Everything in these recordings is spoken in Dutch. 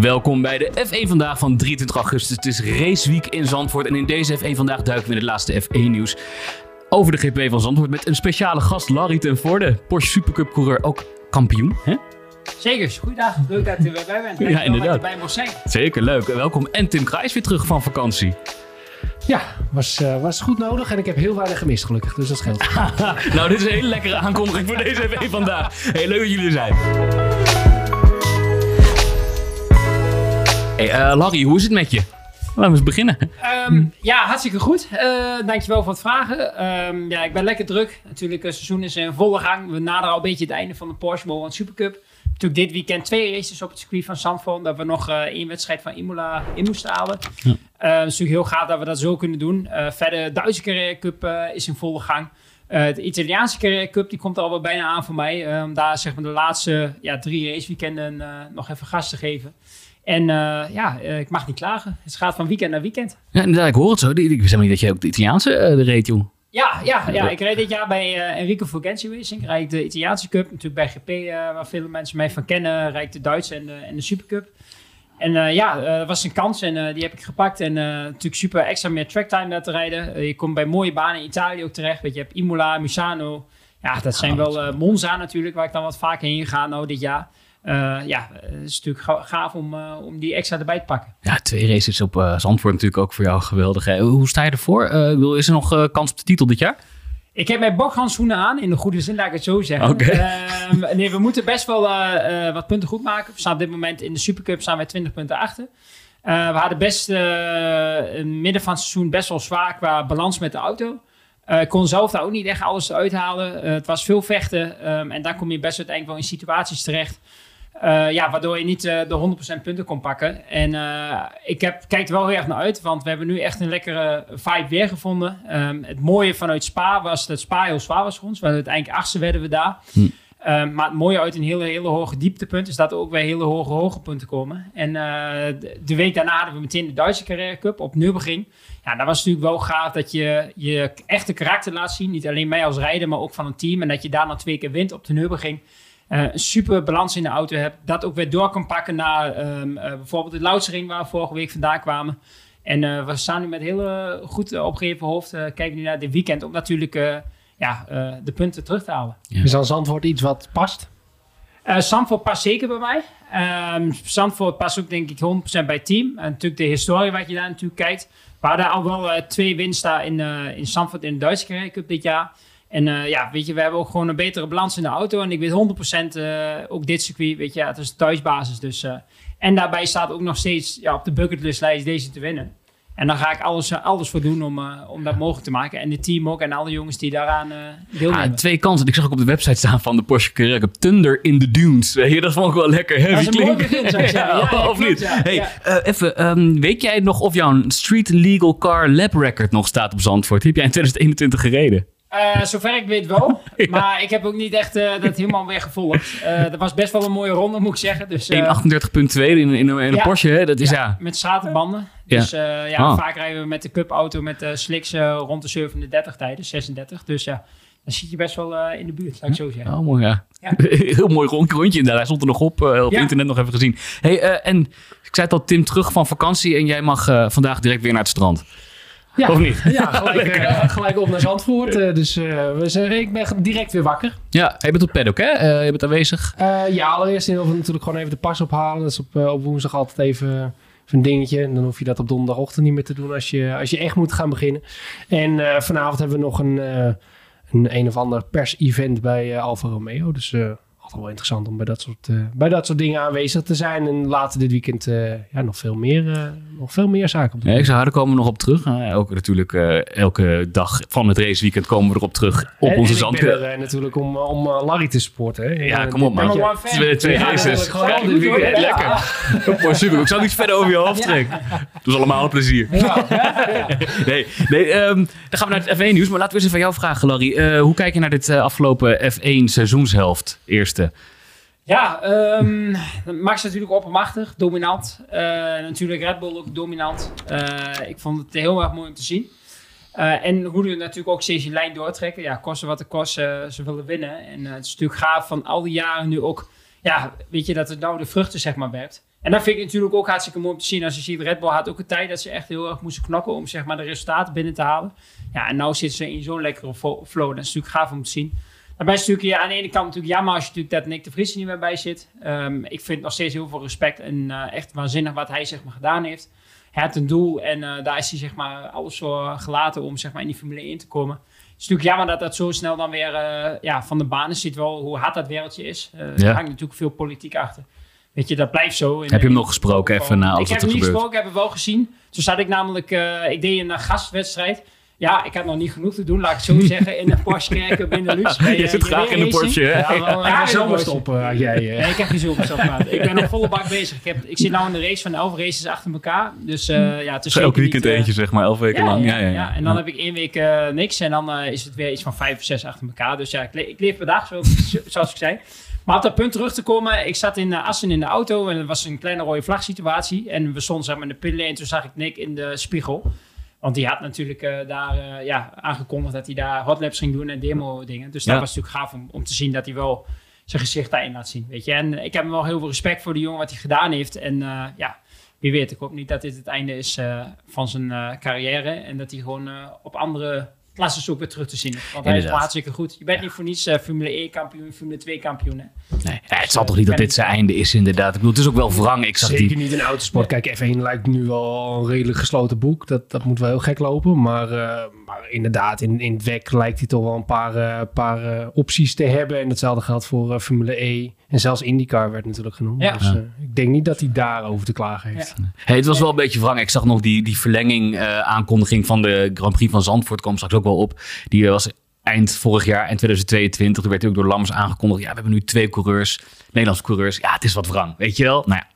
Welkom bij de F1 Vandaag van 23 augustus. Het is raceweek in Zandvoort en in deze F1 Vandaag duiken we in het laatste F1 nieuws over de GP van Zandvoort met een speciale gast, Larry ten Voorde, Porsche Supercup coureur, ook kampioen. Hè? Zeker, goeiedag. Leuk dat u er weer bij bent. Ja, inderdaad. bij mocht zijn. Zeker, leuk. Welkom. En Tim Kruijs weer terug van vakantie. Ja, was, eh, was goed nodig en ik heb heel weinig gemist gelukkig, dus dat scheelt. nou, dit is een hele lekkere aankondiging voor deze F1 Vandaag. Heel leuk dat jullie er zijn. Hey, eh, Larry, hoe is het met je? Laten we eens beginnen. Ehm, ja, hartstikke goed. Uh, dankjewel voor het vragen. Ehm, ja, ik ben lekker druk. Natuurlijk, het seizoen is in volle gang. We naderen al een beetje het einde van de Porsche Bowl en Supercup. Natuurlijk dit weekend twee races op het circuit van Zandvoort. Dat we nog uh, één wedstrijd van Imola in moesten halen. Ja. Uh, het is natuurlijk heel gaaf dat we dat zo kunnen doen. verder, de Duitse Carrera Cup is in volle gang. de Italiaanse Carrera Cup die komt er alweer bijna aan voor mij. Om daar zeg maar de laatste ja, drie raceweekenden nog even gas te geven. En uh, ja, uh, ik mag niet klagen. Het gaat van weekend naar weekend. Ja, inderdaad, ik hoor het zo. Ik wist niet dat je ook de Italiaanse uh, de reed, joh. Ja, ja, ja, ik reed dit jaar bij Enrico Fulgenzi Racing. Rijd de Italiaanse Cup. Natuurlijk bij GP, waar veel mensen mij van kennen. Rijd de Duitse en de, en de Supercup. En ja, dat was een kans en die heb ik gepakt. En natuurlijk super extra meer tracktime daar te rijden. je komt bij mooie banen in Italië ook terecht. Weet je, je hebt Imola, Misano. Ja, dat zijn wel Monza natuurlijk, waar ik dan wat vaker heen ga nou dit jaar. Uh, ja, het is natuurlijk gaaf om, uh, om die extra erbij te pakken. Ja, twee races op uh, Zandvoort natuurlijk ook voor jou geweldig. Hè? Hoe sta je ervoor? is er nog kans op de titel dit jaar? Ik heb mijn bokhandschoenen aan, in de goede zin, laat ik het zo zeggen. Okay. Ehm, nee, we moeten best wel wat punten goed maken. We staan op dit moment in de Supercup staan wij 20 punten achter. we hadden best midden van het seizoen best wel zwaar qua balans met de auto. Ik kon zelf daar ook niet echt alles uithalen. het was veel vechten. Um, en dan kom je best uiteindelijk wel in situaties terecht uh, ja, waardoor je niet uh, de 100% punten kon pakken. En uh, ik heb, kijk er wel heel erg naar uit, want we hebben nu echt een lekkere vibe weer gevonden. Um, het mooie vanuit Spa was dat Spa heel zwaar was voor ons. We uiteindelijk achtste werden we daar. Hm. Um, maar het mooie uit een hele, hele hoge dieptepunt is dat er ook weer hele hoge hoge punten komen. En de, de, week daarna hadden we meteen de Duitse Carrera Cup op Nürburgring. Ja, dat was natuurlijk wel gaaf dat je je echte karakter laat zien. Niet alleen mij als rijder, maar ook van een team. En dat je daar nog twee keer wint op de Nürburgring. Uh, een super balans in de auto hebt. Dat ook weer door kan pakken naar um, uh, bijvoorbeeld de Lautsering waar we vorige week vandaan kwamen. En uh, we staan nu met heel goed opgeheven hoofd. kijken nu naar dit weekend om natuurlijk ja, de punten terug te halen. Ja. Is dan Zandvoort iets wat past? Zandvoort past zeker bij mij. Um, Zandvoort past ook denk ik 100% bij het team. En natuurlijk de historie wat je daar natuurlijk kijkt. We hadden al wel twee winsten in, in Zandvoort in de Duitse Cup dit jaar. En uh, ja, weet je, we hebben ook gewoon een betere balans in de auto. En ik weet 100% uh, ook dit circuit, weet je, het is thuisbasis. Dus, uh, en daarbij staat ook nog steeds ja, op de bucketlistlijst deze te winnen. En dan ga ik alles, alles voor doen om, om dat mogelijk te maken. En het team ook en alle jongens die daaraan deelnemen. Ja, twee kansen. Ik zag ook op de website staan van de Porsche Carrera Cup. Thunder in the Dunes. Dat vond ik wel lekker heavy. Ja, ja, ja, of niet? Hey, even, um, weet jij nog of jouw Street Legal Car Lab Record nog staat op Zandvoort? Die heb jij in 2021 gereden? Uh, zover ik weet wel. ja. Maar ik heb ook niet echt uh, dat helemaal weer gevolgd. Uh, dat was best wel een mooie ronde, moet ik zeggen. Dus, 1.38.2 in, in, in, een ja, Porsche, hè? Dat is ja. Met stratenbanden. Dus ja, oh. vaak rijden we met de Cup-auto met de slicks rond de 37 tijden, 36. Dus ja, dan zit je best wel in de buurt, laat ik zo zeggen. Oh, mooi, ja. Heel mooi rond, rondje inderdaad. Hij stond er nog op, op internet nog even gezien. Hey, en ik zei het al, Tim, terug van vakantie en jij mag vandaag direct weer naar het strand. Ja, of niet? Ja, gelijk, uh, gelijk op naar Zandvoort. Uh, dus uh, we zijn, ik ben direct weer wakker. Ja, je bent op paddock hè? je bent aanwezig. ja, allereerst heel veel natuurlijk gewoon even de pas ophalen. Dat is op, op woensdag altijd even een dingetje. En dan hoef je dat op donderdagochtend niet meer te doen als je, als je echt moet gaan beginnen. En vanavond hebben we nog een, een een of ander pers-event bij Alfa Romeo. Dus altijd wel interessant om bij dat soort, uh, bij dat soort dingen aanwezig te zijn. En later dit weekend uh, ja, nog, veel meer, uh, nog veel meer zaken op ja, Ik zou daar komen we nog op terug. ook natuurlijk elke dag van het raceweekend komen we erop terug op en, onze er natuurlijk om, om Larry te supporten. Hè. Ja, kom op man. Twee, races. Lekker. Super. Ik zou niets verder over je hoofd trekken. Doe allemaal een plezier. Nee, nee um, dan gaan we naar het F1 nieuws. Maar laten we eens even van jou vragen Larry. hoe kijk je naar dit afgelopen F1 seizoenshelft? Ja, um, Max is natuurlijk oppermachtig, dominant. Uh, natuurlijk Red Bull ook dominant. Uh, ik vond het heel erg mooi om te zien. Uh, en hoe ze natuurlijk ook steeds die lijn doortrekken. Ja, kosten wat het kost, ze willen winnen. En het is natuurlijk gaaf van al die jaren nu ook... Ja, weet je, dat het nou de vruchten zeg maar werpt. En dat vind ik natuurlijk ook hartstikke mooi om te zien. Als je ziet, Red Bull had ook een tijd dat ze echt heel erg moesten knokken om zeg maar, de resultaten binnen te halen. Ja, en nu zitten ze in zo'n lekkere flow. Dat is natuurlijk gaaf om te zien. Daarbij is natuurlijk ja, aan de ene kant natuurlijk jammer als je natuurlijk dat Nick de Vries er niet meer bij zit. Ehm, ik vind nog steeds heel veel respect en eh, echt waanzinnig wat hij zeg maar gedaan heeft. Hij had een doel en eh, daar is hij zeg maar alles voor gelaten om zeg maar in die Formule 1 te komen. Het is natuurlijk jammer dat dat zo snel dan weer eh, ja, van de baan is. Ziet wel hoe hard dat wereldje is. Eh, Er Ja. hangt natuurlijk veel politiek achter. Weet je, dat blijft zo. Heb je hem nog gesproken even na ik alles heb wat er hem niet gesproken, ik heb hem wel gezien. Toen zat ik namelijk, ik deed een gastwedstrijd. Ja, ik had nog niet genoeg te doen, laat ik het zo zeggen, in de Porsche Kerken Benelux. bij, Je zit graag in de. Porsche, hè? Ja, wel Ja, zomerstop eh, jij. eh. Nee, ik heb geen zomerstop gehad. Ik ben nog volle bak bezig. Ik, heb, ik zit nu in de race van elf races achter elkaar. Dus eh, ja, het is elk weekend niet, eh, eentje, zeg maar, elf weken ja, lang. Ja, ja, en dan heb ik één week niks. En dan eh, is het weer iets van vijf of zes achter elkaar. Dus ja, ik, le- ik leef per dag, zo, zoals ik zei. Maar op dat punt terug te komen. Ik zat in Assen in de auto. En het was een kleine rode vlag situatie. En we stonden zeg maar, in de pitlane. En toen zag ik Nick in de spiegel. Want die had natuurlijk eh, daar eh, ja, aangekondigd dat hij daar hotlaps ging doen en demo dingen. Dus dat Ja. was natuurlijk gaaf om, om te zien dat hij wel zijn gezicht daarin laat zien. Weet je? En ik heb wel heel veel respect voor de jongen wat hij gedaan heeft. En eh, ja, wie weet, ik hoop niet dat dit het einde is van zijn carrière. En dat hij gewoon op andere klasses ook weer terug te zien. Want hij is Inderdaad. hartstikke goed. Je bent niet voor niets Formule 1 kampioen, Formule 2 kampioen. Hè? Nee, ja, het zal toch niet dat dit zijn einde is, inderdaad. Ik bedoel, het is ook wel wrang. Ik zag Zeker die... niet in autosport. Kijk, F1 lijkt nu wel een redelijk gesloten boek. Dat, dat moet wel heel gek lopen. Maar, eh, maar inderdaad, in, in het WEC lijkt hij toch wel een paar, eh, paar eh, opties te hebben. En hetzelfde geldt voor Formule E. En zelfs IndyCar werd natuurlijk genoemd. Ja. Dus ik denk niet dat hij daarover te klagen heeft. Hey, het was wel een beetje wrang. Ik zag nog die, die verlenging aankondiging van de Grand Prix van Zandvoort. Komt straks ook wel op. Die was eind vorig jaar, eind 2022. Toen werd ook door Lammers aangekondigd. Ja, we hebben nu twee coureurs, Nederlandse coureurs. Ja, het is wat wrang, weet je wel? Nou ja.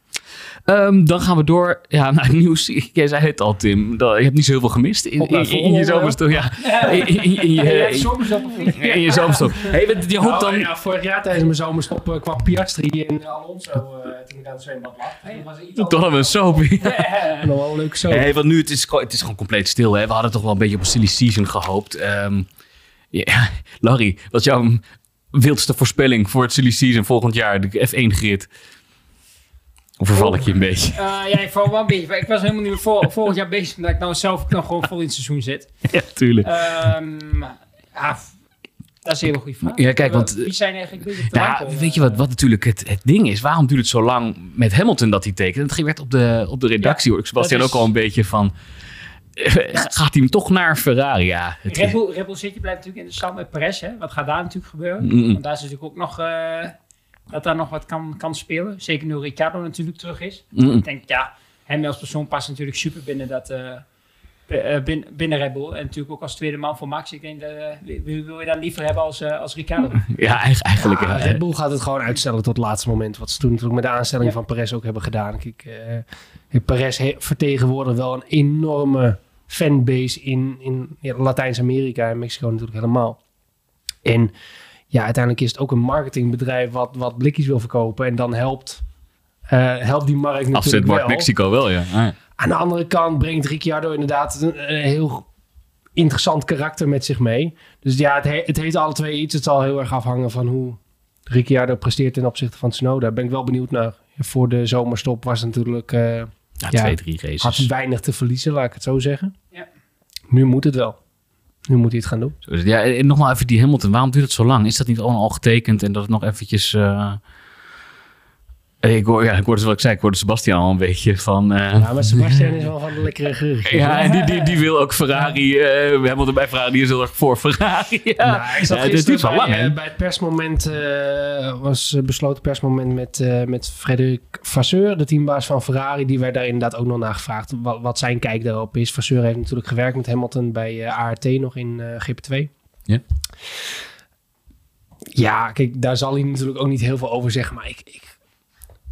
Ehm, dan gaan we door ja, naar het nieuws. Jij zei het al, Tim. Dat, je hebt niet zo heel veel gemist in, in, in je zomerstop. Ja. In, in, in, in je, Ja, in, in zomerstop. Hey, je hoopt Nou, dan... ja, vorig jaar tijdens mijn zomerstop eh, kwam Piastri en Alonso eh, toen ik aan het zwembad lag. Was iets Toch hadden we een anders. nog wel een leuke soap. Hey, want nu, het is, het is gewoon compleet stil. Hè? We hadden toch wel een beetje op een silly season gehoopt. Ehm, ja, Larry, wat is jouw wildste voorspelling voor het silly season volgend jaar? De F1-grid. Of verval ik je een beetje? Eh, ja, ik val wel een beetje. Ik was helemaal niet vol, volgend jaar bezig, omdat ik nou zelf ook nog gewoon vol in het seizoen zit. Ja, tuurlijk. Ehm, ja, dat is een hele goede vraag. Ja, kijk, want- Wie zijn eigenlijk een beetje te Nou, weet je eh, wat, wat natuurlijk het, het ding is? Waarom duurt het zo lang met Hamilton dat hij tekent? Het werd op de, op de redactie, hoor. Ik Sebastian is- ook al een beetje van... eh, Gaat hij hem toch naar Ferrari? Ja, het Red Bull, Red Bull City blijft natuurlijk interessant met Perez. Hè? Wat gaat daar natuurlijk gebeuren? Want daar is natuurlijk ook nog... eh, dat daar nog wat kan, kan spelen. Zeker nu Ricciardo natuurlijk terug is. Ik denk, ja, hem als persoon past natuurlijk super binnen dat... eh, binnen, binnen Red Bull. En natuurlijk ook als tweede man voor Max. Ik denk, dat, wie, wie wil je dan liever hebben als, eh, als Ricciardo? Ja, eigen- eigenlijk. Ja, ja. Red Bull gaat het gewoon uitstellen tot het laatste moment. Wat ze toen natuurlijk met de aanstelling van Perez ook hebben gedaan. Kijk, eh, Perez vertegenwoordigt wel een enorme fanbase in, in ja, Latijns-Amerika en Mexico natuurlijk helemaal. En ja, uiteindelijk is het ook een marketingbedrijf wat, wat blikjes wil verkopen. En dan helpt, eh, helpt die markt natuurlijk Afzetmarkt wel. Mexico wel, ja. Ah, ja. Aan de andere kant brengt Ricciardo inderdaad een, een heel interessant karakter met zich mee. Dus ja, het, he- het heeft alle twee iets. Het zal heel erg afhangen van hoe Ricciardo presteert ten opzichte van Tsunoda. Daar ben ik wel benieuwd naar. Voor de zomerstop was natuurlijk, eh Ja, Ja. twee, drie races. had weinig te verliezen, laat ik het zo zeggen. Ja. Nu moet het wel. Nu moet hij het gaan doen. Zo is het. Ja, en nogmaals even die Hamilton. Waarom duurt het zo lang? Is dat niet allemaal al getekend en dat het nog eventjes... eh, Ik hoor, ja, ik hoorde zoals ik zei, ik hoorde Sebastian al een beetje van... eh, Ja, maar Sebastian is wel van de lekkere geur. ja, en die, die, die wil ook Ferrari. eh Hamilton bij Ferrari, die is heel erg voor Ferrari. Ja, Nou, ik zat Ja, bij, lang, hè? eh, bij het persmoment, eh, was eh, besloten persmoment met, eh met Frederik Vasseur, de teambaas van Ferrari. Die werd daar inderdaad ook nog naar gevraagd wat, wat zijn kijk daarop is. Vasseur heeft natuurlijk gewerkt met Hamilton bij eh, ART nog in eh, GP2. Ja. Ja, kijk, daar zal hij natuurlijk ook niet heel veel over zeggen. Maar ik, ik,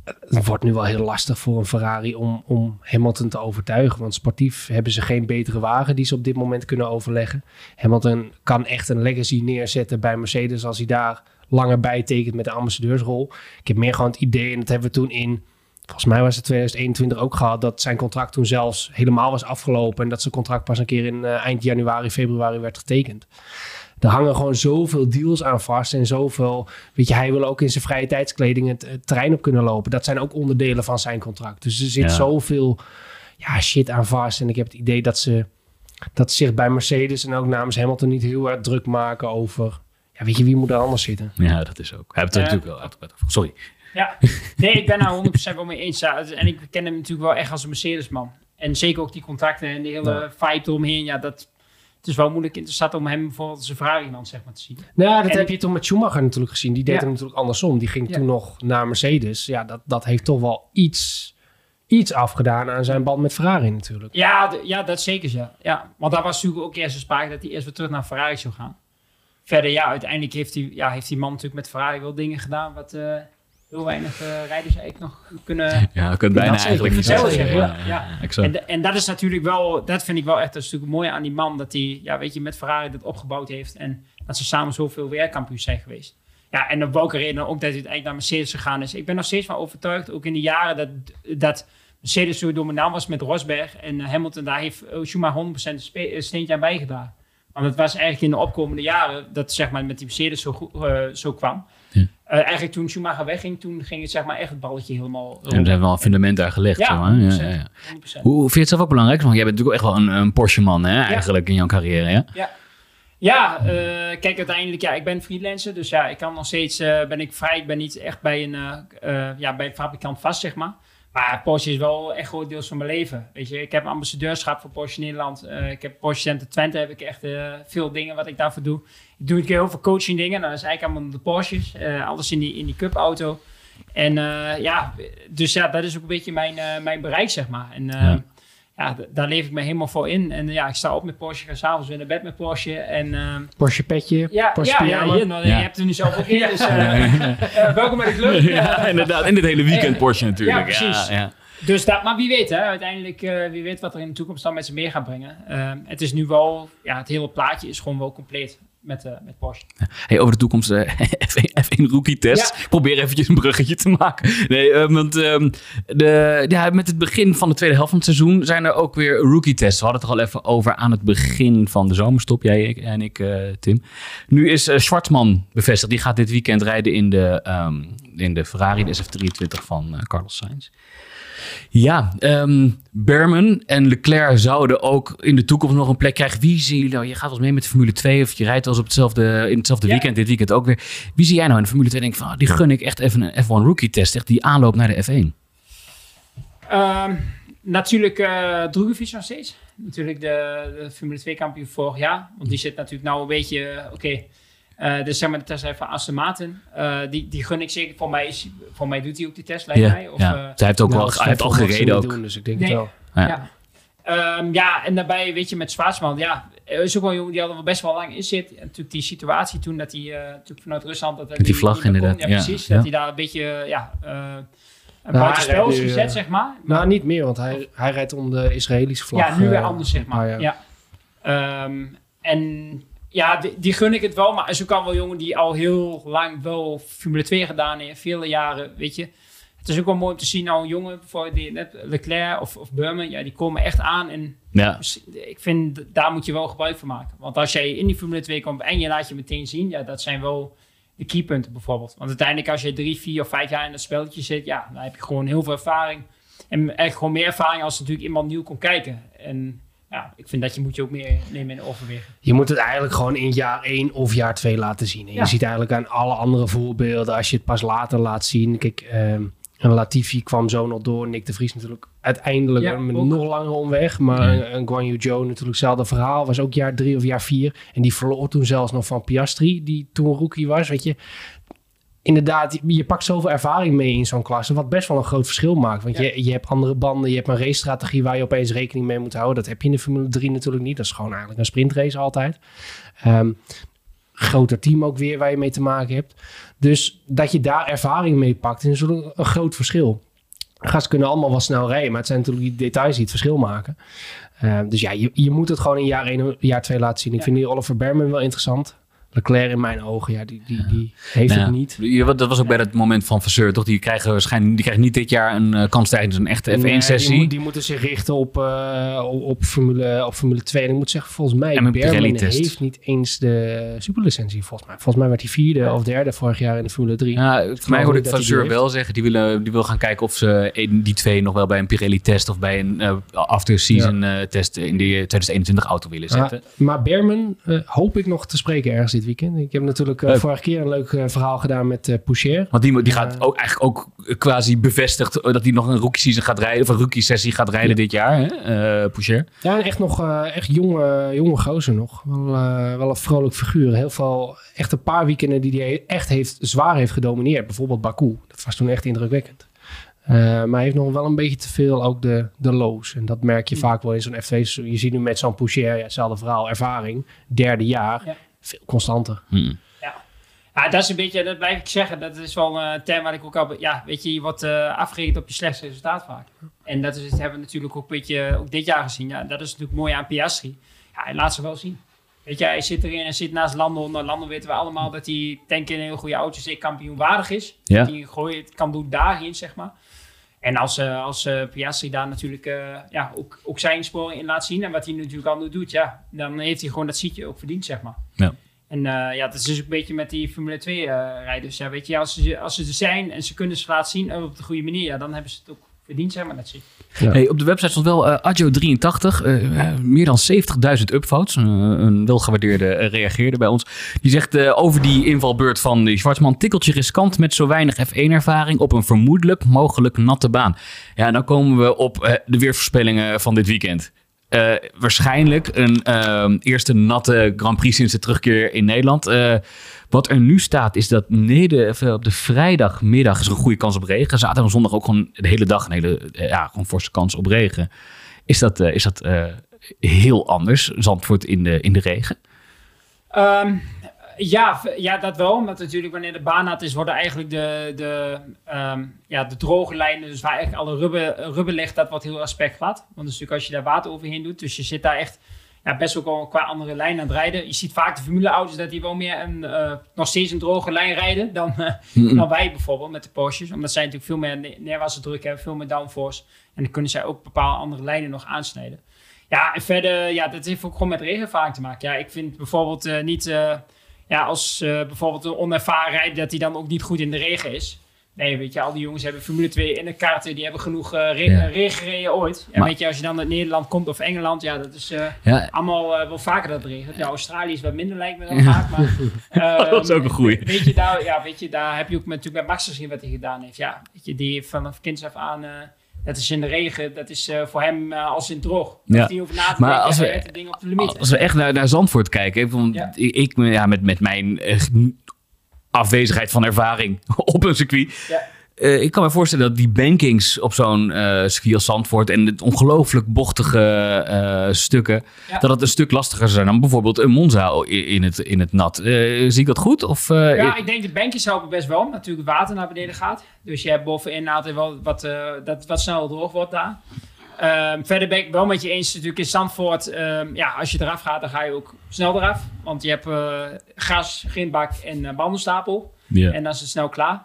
het wordt nu wel heel lastig voor een Ferrari om, om Hamilton te overtuigen. Want sportief hebben ze geen betere wagen die ze op dit moment kunnen overleggen. Hamilton kan echt een legacy neerzetten bij Mercedes als hij daar langer bij tekent met de ambassadeursrol. Ik heb meer gewoon het idee, en dat hebben we toen in, volgens mij was het 2021 ook gehad, dat zijn contract toen zelfs helemaal was afgelopen en dat zijn contract pas een keer in eh, eind januari, februari werd getekend. Er hangen gewoon zoveel deals aan vast en zoveel... Weet je, hij wil ook in zijn vrije tijdskleding het, het terrein op kunnen lopen. Dat zijn ook onderdelen van zijn contract. Dus er zit Ja. zoveel ja, shit aan vast. En ik heb het idee dat ze, dat ze zich bij Mercedes en ook namens Hamilton niet heel erg druk maken over... Ja, weet je, wie moet er anders zitten? Ja, dat is ook. Hij heeft het er Ja. natuurlijk wel uitgebreid over. Sorry. Ja, nee, ik ben daar 100% wel mee eens. En ik ken hem natuurlijk wel echt als een Mercedes-man. En zeker ook die contracten en de hele fight eromheen. Ja, dat, het is wel moeilijk interessant om hem bijvoorbeeld als een Ferrari-man zeg maar, te zien. Nou, dat En- heb je toen met Schumacher natuurlijk gezien. Die deed Ja. hem natuurlijk andersom. Die ging Ja. toen nog naar Mercedes. Ja, dat, dat heeft toch wel iets, iets afgedaan aan zijn band met Ferrari natuurlijk. Ja, ja dat zeker ja. ja. Want daar was natuurlijk ook eerst een sprake dat hij eerst weer terug naar Ferrari zou gaan. Verder, ja, uiteindelijk heeft die, ja, heeft die man natuurlijk met Ferrari wel dingen gedaan wat eh, heel weinig eh, rijders eigenlijk nog kunnen Ja, het bijna eigenlijk niet zeggen. ja. En, en dat is natuurlijk wel, dat vind ik wel echt dat is natuurlijk mooi aan die man. Dat hij, ja, weet je, met Ferrari dat opgebouwd heeft. En dat ze samen zoveel wereldkampioen zijn geweest. Ja, en op welke reden ook dat hij uiteindelijk naar Mercedes gegaan is. Ik ben nog steeds van overtuigd, ook in de jaren dat, dat Mercedes zo dominant was met Rosberg en eh, Hamilton. Daar heeft eh, Schumacher 100% een spe- een steentje aan bijgedragen. Want het was eigenlijk in de opkomende jaren dat zeg maar met die Mercedes zo, goed, eh, zo kwam. Ja. Eh, eigenlijk toen Schumacher wegging, toen ging het zeg maar echt het balletje helemaal En we hebben wel een fundament daar gelegd. Ja, zo, hè? ja, 100%. ja, ja. 100%. Hoe vind je het zelf ook belangrijk? Want jij bent natuurlijk ook echt wel een, een Porsche-man, hè, eigenlijk, in jouw carrière. Ja? Ja, eh, kijk, uiteindelijk, ja, ik ben freelancer, dus ja, ik kan nog steeds, eh, ben ik vrij, ik ben niet echt bij een, ja, bij een fabrikant vast, zeg maar. Maar Porsche is wel echt groot deels van mijn leven, weet je. Ik heb ambassadeurschap voor Porsche Nederland, ik heb Porsche Center Twente, heb ik echt veel dingen wat ik daarvoor doe. Ik doe keer heel veel coaching dingen, nou, dat is eigenlijk allemaal de Porsches, eh, alles in die, in die cup auto. En eh, ja, dus ja, dat is ook een beetje mijn, eh, mijn bereik, zeg maar. En Ja. ja, d- daar leef ik me helemaal voor in. En ja, ik sta op met Porsche, ga s'avonds weer naar bed met Porsche. En ehm, Porsche petje, ja, Porsche ja, ja, hier, nou, Ja. je hebt er nu zelf ook in. Dus, welkom bij de club. Ja, inderdaad. En dit hele weekend Ja. Porsche natuurlijk. Ja, precies. Ja, ja. Dus dat, maar wie weet, hè, uiteindelijk, wie weet wat er in de toekomst dan met ze meer gaat brengen. Ehm, het is nu wel, ja, het hele plaatje is gewoon wel compleet met, eh, met Porsche. Hey, over de toekomst, eh, F1, F1 rookie test. Ja. Ik probeer eventjes een bruggetje te maken. Nee, eh, want ehm, de, ja, met het begin van de tweede helft van het seizoen zijn er ook weer rookie tests. We hadden het er al even over aan het begin van de zomerstop, jij en ik, Tim. Nu is Schwartzman bevestigd. Die gaat dit weekend rijden in de, ehm, in de Ferrari, de SF23 van Carlos Sainz. Ja, ehm Berman en Leclerc zouden ook in de toekomst nog een plek krijgen. Wie zie je nou? Je gaat wel eens mee met de Formule 2 of je rijdt wel eens op hetzelfde, in hetzelfde Ja. weekend, dit weekend ook weer. Wie zie jij nou in de Formule 2 en denk van, ah, die gun ik echt even een F1 rookie test, echt die aanloop naar de F1? Ehm, natuurlijk uh, Drogovic nog steeds. Natuurlijk de, de Formule 2 kampioen vorig jaar. Want die zit natuurlijk nou een beetje, eh, oké. Eh, dus zeg maar de test van Aston Martin. Eh, die, die gun ik zeker. Voor mij, is, voor mij doet hij ook die test, lijkt Ja, mij. Of, ja. eh, Zij heeft ook Nou, wel, hij heeft al mogen ze gereden ook. Doen, dus ik denk Nee. het wel. Ja. Ja. Ehm, ja, en daarbij, weet je, met Zwaartsman, ja, er is ook wel een jongen die al wel best wel lang in zit. En natuurlijk die situatie toen dat hij uh, natuurlijk vanuit Rusland... Dat die vlag kon. inderdaad, Ja, precies. Ja. Dat hij daar een beetje, ja, uh, een Nou, buitenspel is gezet, zeg maar. Nou, niet meer, want hij, hij rijdt onder de Israëlische vlag. ja, nu weer anders, zeg maar. ja. Ehm, en ja, die, die gun ik het wel. Maar ook al wel jongen die al heel lang wel Formule 2 gedaan heeft. Vele jaren, weet je. Het is ook wel mooi om te zien, nou een jongen, bijvoorbeeld die net Leclerc of, of Burman, ja, die komen echt aan. En Ja. ik vind, daar moet je wel gebruik van maken. Want als jij in die Formule 2 komt en je laat je meteen zien, ja, dat zijn wel de keypunten bijvoorbeeld. Want uiteindelijk als je drie, vier of vijf jaar in dat spelletje zit, ja, dan heb je gewoon heel veel ervaring. En echt gewoon meer ervaring als natuurlijk iemand nieuw komt kijken. En ja, ik vind dat je moet je ook meer nemen in overwegen. Je moet het eigenlijk gewoon in jaar 1 of jaar 2 laten zien. En Ja. Je ziet eigenlijk aan alle andere voorbeelden, als je het pas later laat zien. Kijk, ehm een Latifi kwam zo nog door. Nick de Vries natuurlijk uiteindelijk Ja, een ook. nog langere omweg. Maar een, een Guan Yu Zhou natuurlijk hetzelfde verhaal. Was ook jaar 3 of jaar 4. En die verloor toen zelfs nog van Piastri, die toen rookie was. Weet je, inderdaad, je- pakt zoveel ervaring mee in zo'n klasse, wat best wel een groot verschil maakt. Want Ja. je, je hebt andere banden, je hebt een racestrategie waar je opeens rekening mee moet houden. Dat heb je in de Formule 3 natuurlijk niet. Dat is gewoon eigenlijk een sprintrace altijd. Ehm, groter team ook weer waar je mee te maken hebt. Dus dat je daar ervaring mee pakt, is een groot verschil. Gasten kunnen allemaal wel snel rijden, maar het zijn natuurlijk die details die het verschil maken. Ehm, dus ja, je, je moet het gewoon in jaar 1 jaar 2 laten zien. Ik Ja. vind die Oliver Berman wel interessant. Leclerc in mijn ogen, ja, die, die, die heeft Nou het niet. Dat was ook bij dat moment van Vasseur, toch? Die krijgen waarschijnlijk die krijgen niet dit jaar een eh, kans tijdens een echte Nee, Die, F1-sessie. moet- die moeten zich richten op, eh, op, Formule, op Formule 2. En ik moet zeggen, volgens mij, Pirelli-test. heeft niet eens de superlicentie, volgens mij. Volgens mij werd hij vierde of derde vorig jaar in de Formule 3. Ja, voor mij hoorde ik die wel zeggen, die, willen, die wil gaan kijken of ze die twee nog wel bij een Pirelli-test of bij een eh, after-season eh, test in die 2021 auto willen zetten. Maar Berman hoop ik nog te spreken ergens dit weekend. Ik heb natuurlijk eh, vorige keer een leuk eh, verhaal gedaan met Poucher. Want die, die gaat ook eigenlijk ook quasi bevestigd dat hij nog een rookie season gaat rijden, of een rookie sessie gaat rijden dit jaar, hè? eh Poucher. Ja, echt nog eh, echt jonge, jonge gozer nog. Wel, eh, wel een vrolijk figuur. Heel veel, echt een paar weekenden die hij echt heeft, zwaar heeft gedomineerd. Bijvoorbeeld Baku. Dat was toen echt indrukwekkend. Eh, maar hij heeft nog wel een beetje te veel ook de, de lows. En dat merk je vaak wel in zo'n F2. seizoen. Je ziet nu met zo'n Poucher, ja, hetzelfde verhaal, ervaring. Derde jaar, Ja. Veel constanter. Hm. Ja, dat is een beetje, dat blijf ik zeggen. Dat is wel een term waar ik ook al... Ja, weet je, je wordt eh afgerekend op je slechtste resultaat vaak. En dat, is, dat hebben we natuurlijk ook een beetje ook dit jaar gezien. Ja, dat is natuurlijk mooi aan Piastri. Ja, hij laat ze wel zien. Weet je, hij zit erin en zit naast Landon. Nou, Landon weten we allemaal dat hij, denk ik, in een heel goede auto zeker kampioen waardig is. Ja. Dat hij kan doen daarin, zeg maar. En als, eh, als eh, Piastri daar natuurlijk eh, ja, ook, ook zijn sporen in laat zien... en wat hij natuurlijk al doet, ja, dan heeft hij gewoon dat zietje ook verdiend, zeg maar. Ja. En ja, dat is dus ook een beetje met die Formule 2 eh rijders. Ja, weet je, als ze, als ze er zijn en ze kunnen ze laten zien op de goede manier, ja, dan hebben ze het ook verdiend, zeg maar. Dat zie. Ja. Hey, op de website stond wel eh Adjo83, eh, meer dan 70.000 upvotes. Eh, een welgewaardeerde reageerde bij ons. Die zegt eh, over die invalbeurt van die Schwarzman... tikkeltje riskant met zo weinig F1-ervaring... op een vermoedelijk mogelijk natte baan. Ja, dan komen we op eh, de weervoorspellingen van dit weekend. Eh, waarschijnlijk een eh, eerste natte Grand Prix sinds de terugkeer in Nederland. Eh, wat er nu staat is dat eh, op de vrijdagmiddag is er een goede kans op regen. Zaterdag en zondag ook gewoon de hele dag een hele ja, gewoon forse kans op regen. Is dat, is dat heel anders, Zandvoort in de, in de regen? Ehm, ja, ja, dat wel. Omdat natuurlijk wanneer de baan nat is, worden eigenlijk de, de, ehm, ja, de droge lijnen, dus waar eigenlijk alle rubber, rubber ligt, dat wordt heel erg spekglad. Want natuurlijk als je daar water overheen doet. Dus je zit daar echt ja, best ook wel qua andere lijn aan het rijden. Je ziet vaak de formuleauto's dat die wel meer een, eh, nog steeds een droge lijn rijden dan, eh, dan wij bijvoorbeeld met de Porsches. Omdat zij natuurlijk veel meer ne- neerwaartse druk hebben, veel meer downforce. En dan kunnen zij ook bepaalde andere lijnen nog aansnijden. Ja, en verder, ja, dat heeft ook gewoon met regenervaring te maken. Ja, ik vind bijvoorbeeld eh, niet, eh, ja, als eh, bijvoorbeeld een onervaren rijder, dat hij dan ook niet goed in de regen is. Nee, weet je, al die jongens hebben Formule 2 in de kaarten, die hebben genoeg eh re Ja. regen gereden ooit. En Maar- weet je, als je dan uit Nederland komt of Engeland, ja, dat is eh, Ja, allemaal eh, wel vaker dat het regent. Ja, Australië is wat minder lijkt me dan vaak, maar... ehm, Dat is ook een goeie. Weet je, daar, ja, weet je, daar heb je ook met, natuurlijk met Max gezien wat hij gedaan heeft. Ja, weet je, die heeft vanaf kinds af aan... dat is in de regen, dat is eh, voor hem eh, als in het droog. Ja. Niet over na te Maar denken, als we- hij heeft het ding op de limiet. als we echt naar, naar Zandvoort kijken, ik, vond- Ja. ik, ik, ja, met, met mijn eh, afwezigheid van ervaring op een circuit. Ja. Eh, ik kan me voorstellen dat die bankings op zo'n circuit als Zandvoort en het ongelooflijk bochtige eh, stukken, Ja. dat het een stuk lastiger zijn dan bijvoorbeeld een Monza in het, in het nat. Zie ik dat goed? Of, Ja, ik denk de bankjes helpen best wel. omdat Natuurlijk het water naar beneden gaat. Dus je hebt bovenin altijd wel wat, dat wat sneller droog wordt daar. Ehm, verder ben ik wel met je eens natuurlijk in Zandvoort. ehm, ja, als je eraf gaat, dan ga je ook snel eraf. Want je hebt gas, grindbak en bandenstapel. ja. En dan is het snel klaar.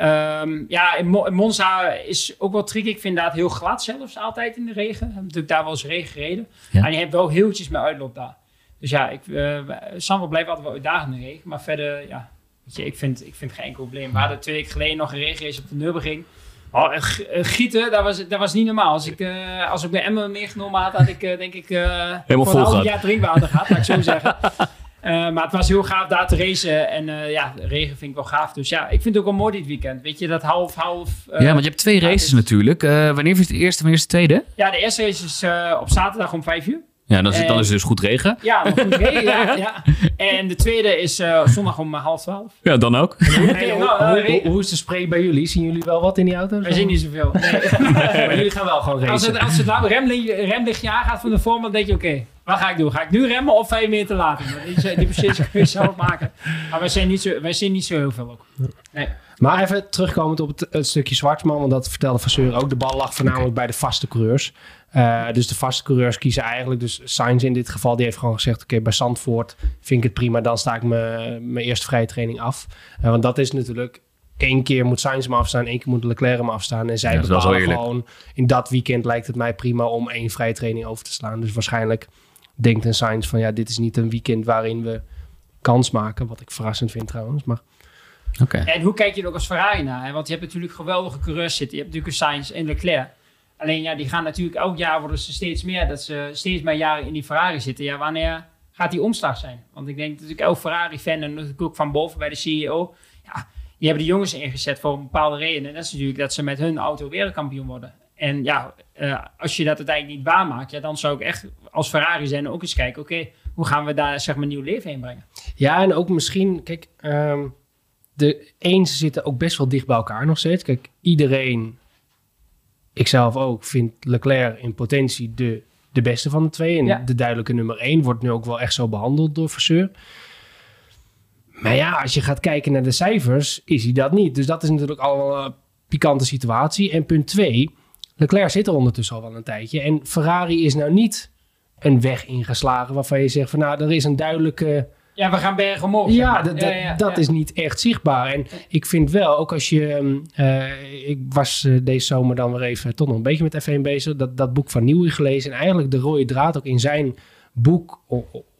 Ehm, ja, in, Mo- in Monza is ook wel tricky. Ik vind dat heel glad zelfs altijd in de regen. We hebben natuurlijk daar wel eens regen gereden. Ja. En je hebt wel heeltjes met uitloop daar. Dus ja, ik, uh, Zandvoort blijft altijd wel uitdagend in de regen. Maar verder, ja, weet je, ik vind, ik vind geen enkel probleem. We hadden twee weken geleden nog een regenrace op de Nürburgring. Oh, eh, eh, gieten, dat was, dat was niet normaal. Als ik, eh, als ik bij Emmen meegenomen had, had ik denk ik voor een half jaar drinkwater gehad, laat ik zo zeggen. Eh, maar het was heel gaaf daar te racen. En eh, ja, de regen vind ik wel gaaf. Dus ja, ik vind het ook wel mooi dit weekend. Weet je, dat half-half... ja, want je hebt twee races dus- natuurlijk. Eh, wanneer is de eerste, wanneer is de tweede? Ja, de eerste race is eh, op zaterdag om vijf uur. Ja, dan is, En- dan is het dus goed regen. Ja, goed regen, ja, ja. En de tweede is eh, zondag om eh, half twaalf. Ja, dan ook. Hey, nou, hoe, eh, hoe- is de spray bij jullie? Zien jullie wel wat in die auto? Wij zien niet zoveel. Nee. maar jullie gaan wel gewoon Als racen. het, als het nou remlichtje, remlichtje aangaat van de vorm, dan denk je, oké, wat ga ik doen? Ga ik nu remmen of vijf meter later? Die, die beslissing kun je zelf maken. Maar wij zijn niet zo, wij zien niet zo heel veel ook. Nee. Maar even terugkomend op het, het stukje Zwartman, want dat vertelde Vasseur ook. De bal lag voornamelijk bij de vaste coureurs. Uh, dus de vaste coureurs kiezen eigenlijk, dus Sainz in dit geval, die heeft gewoon gezegd: Oké, bij Zandvoort vind ik het prima, dan sta ik mijn eerste vrije training af. Uh, want dat is natuurlijk één keer moet Sainz me afstaan, één keer moet Leclerc me afstaan. En zij ja, bepalen gewoon, in dat weekend lijkt het mij prima om één vrije training over te slaan. Dus waarschijnlijk denkt een Sainz van, ja, dit is niet een weekend waarin we kans maken. Wat ik verrassend vind trouwens, maar... Okay. En hoe kijk je er ook als Ferrari naar? Want je hebt natuurlijk geweldige coureurs zitten. Je hebt natuurlijk een Sainz en Leclerc. Alleen ja, die gaan natuurlijk elk jaar worden ze steeds meer. Dat ze steeds meer jaren in die Ferrari zitten. Ja, wanneer gaat die omslag zijn? Want ik denk natuurlijk elk Ferrari-fan en natuurlijk ook van boven bij de CEO. Ja, die hebben de jongens ingezet voor een bepaalde reden. En dat is natuurlijk dat ze met hun auto wereldkampioen worden. En ja, uh, als je dat uiteindelijk niet waarmaakt, ja, dan zou ik echt als Ferrari zijn ook eens kijken, oké, hoe gaan we daar zeg maar nieuw leven heen brengen? Ja, en ook misschien, kijk, um, de eens zitten ook best wel dicht bij elkaar nog steeds. Kijk, iedereen, ikzelf ook, vindt Leclerc in potentie de, de beste van de twee. En de duidelijke nummer één wordt nu ook wel echt zo behandeld door Vasseur. Maar ja, als je gaat kijken naar de cijfers, is hij dat niet. Dus dat is natuurlijk al een pikante situatie. En punt twee, Leclerc zit er ondertussen al wel een tijdje. En Ferrari is nou niet een weg ingeslagen waarvan je zegt van nou, er is een duidelijke... Ja, we gaan bergen omhoog. Ja, dat is niet echt zichtbaar. En ik vind wel, ook als je... Uh, ik was uh, deze zomer dan weer even toch nog een beetje met F1 bezig. Dat, dat boek van Nieuwie gelezen. En eigenlijk de rode draad ook in zijn boek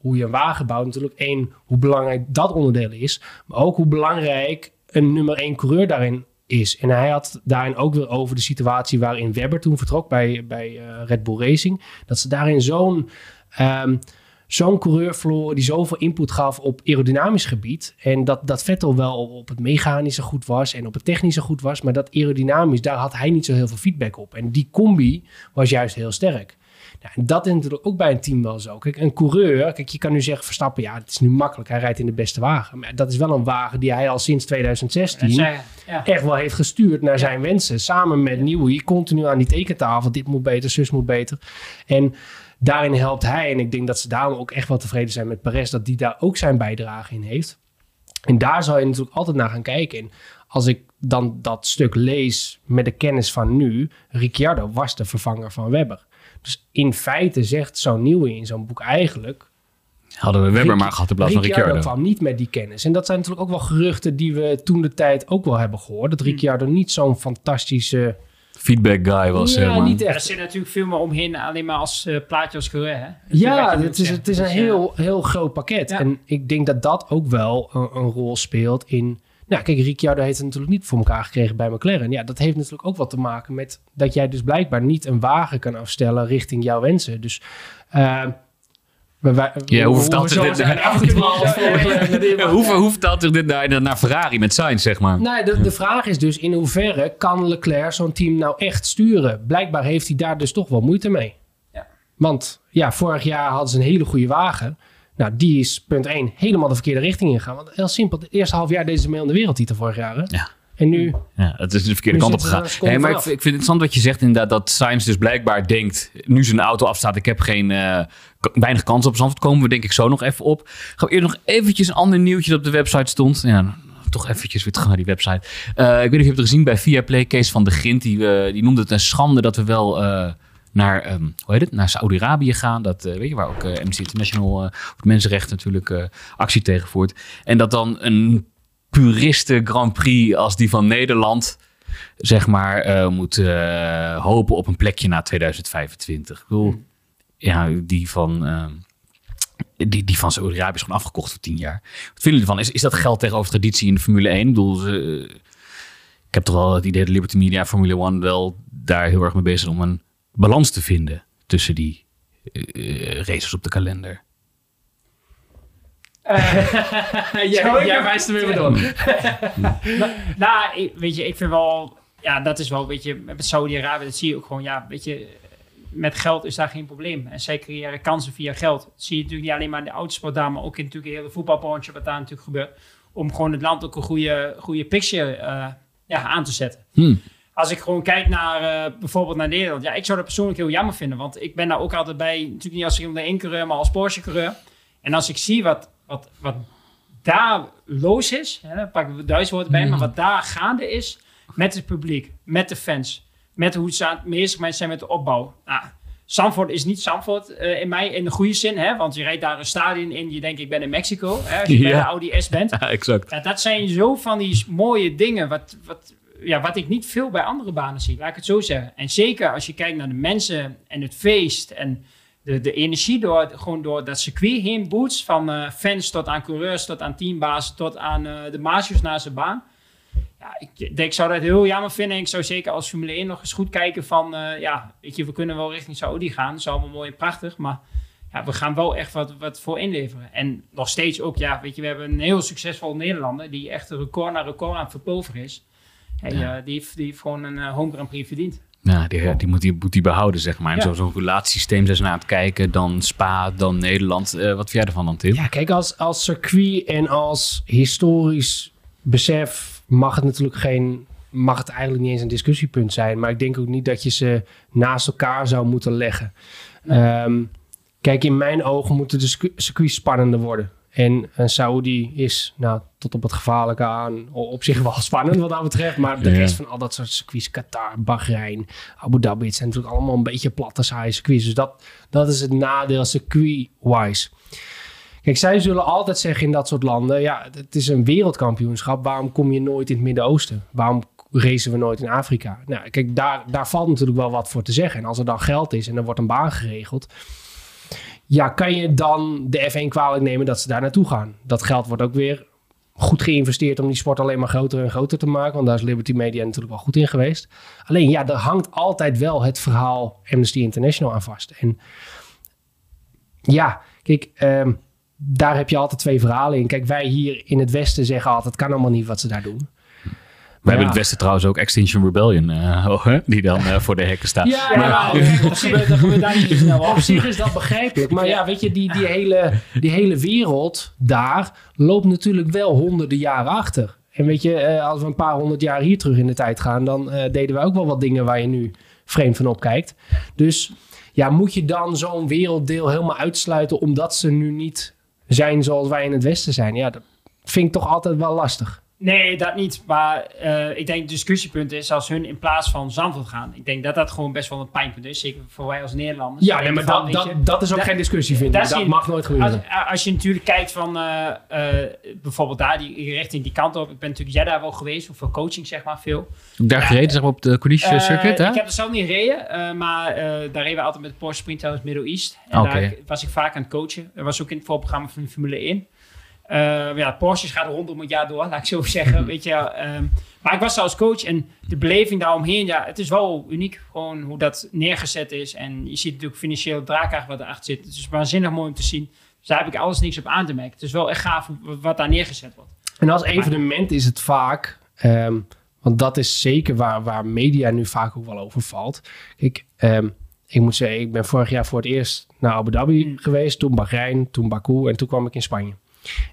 hoe je een wagen bouwt natuurlijk. één, hoe belangrijk dat onderdeel is. Maar ook hoe belangrijk een nummer één coureur daarin is. En hij had daarin ook weer over de situatie waarin Webber toen vertrok bij, bij uh, Red Bull Racing. Dat ze daarin zo'n... Um, zo'n coureur verloren die zoveel input gaf op aerodynamisch gebied. En dat, dat Vettel wel op het mechanische goed was en op het technische goed was. Maar dat aerodynamisch, daar had hij niet zo heel veel feedback op. En die combi was juist heel sterk. Ja, en dat is natuurlijk ook bij een team wel zo. Kijk, een coureur, kijk, je kan nu zeggen Verstappen, ja, het is nu makkelijk, hij rijdt in de beste wagen. Maar dat is wel een wagen die hij al sinds 2016 ja. echt wel heeft gestuurd naar zijn wensen. Samen met Nieuwie, continu aan die tekentafel, dit moet beter, zus moet beter. En daarin helpt hij, en ik denk dat ze daarom ook echt wel tevreden zijn met Perez, dat die daar ook zijn bijdrage in heeft. En daar zal je natuurlijk altijd naar gaan kijken. En als ik dan dat stuk lees met de kennis van nu, Ricciardo was de vervanger van Webber. Dus in feite zegt zo'n nieuwe in zo'n boek eigenlijk... Hadden we Webber maar gehad in plaats van Ricciardo. kwam niet met die kennis. En dat zijn natuurlijk ook wel geruchten die we toen de tijd ook wel hebben gehoord. Dat Ricciardo niet zo'n fantastische... Feedback guy was, ja, helemaal. niet echt. Er zit natuurlijk veel meer omheen, alleen maar als uh, plaatje als hè? Ja, het is, het is een dus, heel, heel groot pakket. En ik denk dat dat ook wel een, een rol speelt in nou, kijk, Ricciardo heeft het natuurlijk niet voor elkaar gekregen bij McLaren. Ja, dat heeft natuurlijk ook wat te maken met dat jij dus blijkbaar niet een wagen kan afstellen richting jouw wensen. Dus... Uh, ja, hoe vertaalt zich dit, dit naar, naar Ferrari met Sainz, zeg maar? Nou, de, de vraag is dus in hoeverre kan Leclerc zo'n team nou echt sturen? Blijkbaar heeft hij daar dus toch wel moeite mee. Ja. Want ja, vorig jaar hadden ze een hele goede wagen. Nou, die is punt 1 helemaal de verkeerde richting ingaan. Want heel simpel, het eerste half jaar deze ze mee om de wereldtitel vorig jaar. Hè? Ja. En nu... Ja, het is de verkeerde kant op gegaan. Hey, maar ik, ik, vind het interessant wat je zegt inderdaad, dat Sainz dus blijkbaar denkt, nu zijn auto afstaat, ik heb geen, uh, weinig kans op Zandvoort, komen we denk ik zo nog even op. Gaan we eerder nog eventjes een ander nieuwtje dat op de website stond. Ja, toch eventjes weer terug naar die website. Uh, ik weet niet of je hebt het gezien bij Viaplay, Kees van de Grint, die, uh, die noemde het een schande dat we wel naar, um, hoe heet het, naar Saudi-Arabië gaan. Dat, uh, weet je, waar ook uh, Amnesty International uh, voor mensenrechten natuurlijk actie tegen voert. En dat dan een puriste Grand Prix als die van Nederland, zeg maar, moet hopen op een plekje na 2025. Ik bedoel, hmm. ja, die van... Ehm, die, die van Saudi-Arabië is gewoon afgekocht voor tien jaar. Wat vinden jullie ervan? Is, is dat geld tegenover traditie in de Formule 1? Ik bedoel, ik heb toch wel het idee dat Liberty Media Formule 1 wel daar heel erg mee bezig is om een balans te vinden tussen die uh, races op de kalender. Uh, jij, jij wijst er weer door. nou, nou, weet je, ik vind wel... Ja, dat is wel, weet je, met Saudi-Arabië, dat zie je ook gewoon, ja, weet je, met geld is daar geen probleem. En zij creëren kansen via geld. Dat zie je natuurlijk niet alleen maar in de autosport daar, maar ook in natuurlijk de hele voetbalbranche, wat daar natuurlijk gebeurt. Om gewoon het land ook een goede, goede picture uh, ja, aan te zetten. Hmm als ik gewoon kijk naar uh, bijvoorbeeld naar Nederland. Ja, ik zou dat persoonlijk heel jammer vinden. Want ik ben daar ook altijd bij. Natuurlijk niet als Formule 1 coureur, maar als Porsche coureur. En als ik zie wat, wat, wat daar los is, hè, dan pakken we Duits woord bij, maar wat daar gaande is met het publiek, met de fans, met hoe ze bezig zijn met de opbouw. Nou, Zandvoort is niet Zandvoort eh, in mij in de goede zin, hè, want je rijdt daar een stadion in, je denkt ik ben in Mexico, hè, als je bij Ja. de Audi S bent. Ja, exact. Ja, dat zijn zo van die mooie dingen wat, wat, ja, wat ik niet veel bij andere banen zie, laat ik het zo zeggen. En zeker als je kijkt naar de mensen en het feest en de, de energie door, gewoon door dat circuit heen boets, van eh, fans tot aan coureurs, tot aan teambaas, tot aan eh, de maasjes naar zijn baan. Ja, ik, zou dat heel jammer vinden. Ik zou zeker als Formule 1 nog eens goed kijken van, eh, ja, weet je, we kunnen wel richting Saudi gaan. Dat is allemaal mooi en prachtig, maar ja, we gaan wel echt wat, wat voor inleveren. En nog steeds ook, ja, weet je, we hebben een heel succesvol Nederlander die echt record na record aan het verpulveren is. Ja. eh, die, heeft, die heeft gewoon een home Grand Prix verdiend. Ja, die, die, moet, die moet die behouden, zeg maar. En Ja. zo- zo'n relatiesysteem zijn ze naar aan het kijken. Dan Spa, dan Nederland. Eh, wat vind jij ervan dan, Tim? Ja, kijk, als, als circuit en als historisch besef mag het natuurlijk geen... Mag het eigenlijk niet eens een discussiepunt zijn. Maar ik denk ook niet dat je ze naast elkaar zou moeten leggen. Ehm, kijk, in mijn ogen moeten de circu- circuits spannender worden. En een Saudi is nou, tot op het gevaarlijke aan op zich wel spannend wat dat betreft. Maar de Ja. rest van al dat soort circuits, Qatar, Bahrein, Abu Dhabi, het zijn natuurlijk allemaal een beetje platte saaie circuits. Dus dat, dat is het nadeel circuit-wise. Kijk, zij zullen altijd zeggen in dat soort landen: ja, het is een wereldkampioenschap. Waarom kom je nooit in het Midden-Oosten? Waarom racen we nooit in Afrika? Nou, kijk, daar, daar valt natuurlijk wel wat voor te zeggen. En als er dan geld is en er wordt een baan geregeld. Ja, kan je dan de F1 kwalijk nemen dat ze daar naartoe gaan? Dat geld wordt ook weer goed geïnvesteerd om die sport alleen maar groter en groter te maken. Want daar is Liberty Media natuurlijk wel goed in geweest. Alleen ja, er hangt altijd wel het verhaal Amnesty International aan vast. En ja, kijk, ehm, daar heb je altijd twee verhalen in. Kijk, wij hier in het Westen zeggen altijd, het kan allemaal niet wat ze daar doen. We hebben ja. in het Westen trouwens ook Extinction Rebellion, hè, die dan eh, voor de hekken staat. Ja, Ja, maar dat gebeurt daar niet zo snel Op op. zich is dat begrijpelijk. Maar ja, weet je, die, die, hele, die hele wereld daar loopt natuurlijk wel honderden jaren achter. En weet je, eh, als we een paar honderd jaar hier terug in de tijd gaan, dan eh, deden we ook wel wat dingen waar je nu vreemd van opkijkt. Dus ja, moet je dan zo'n werelddeel helemaal uitsluiten omdat ze nu niet zijn zoals wij in het Westen zijn? Ja, dat vind ik toch altijd wel lastig. Nee, dat niet. Maar eh, ik denk het discussiepunt is als hun in plaats van Zandvoort gaan. Ik denk dat dat gewoon best wel een pijnpunt is. Zeker voor wij als Nederlanders. Ja, nee, maar dat, dat, je, dat is ook dat- geen discussie, vind ik. dat mag nooit gebeuren. Als, als je natuurlijk kijkt van eh, eh, bijvoorbeeld daar, die richting die kant op. Ik ben natuurlijk jij daar wel geweest, of voor coaching zeg maar veel. Daar gereden, zeg maar, op de Eh, circuit, hè? Ik heb er zelf niet gereden, eh, maar eh, daar reden we altijd met de Porsche Sprint House Middle East. En Oké. daar was ik vaak aan het coachen. Dat was ook in het voorprogramma van de Formule 1. Eh, ja, Porsches gaat rondom het jaar door, laat ik zo zeggen. weet je, ehm, maar ik was daar als coach en de beleving daaromheen, ja, het is wel uniek. Gewoon hoe dat neergezet is. En je ziet natuurlijk financieel draagkracht wat erachter zit. Het is waanzinnig mooi om te zien. Dus daar heb ik alles niks op aan te merken. Het is wel echt gaaf wat daar neergezet wordt. En als evenement is het vaak, ehm, want dat is zeker waar, waar media nu vaak ook wel over valt. Kijk, ehm, ik moet zeggen, ik ben vorig jaar voor het eerst naar Abu Dhabi Mm. geweest, toen Bahrein, toen Baku en toen kwam ik in Spanje.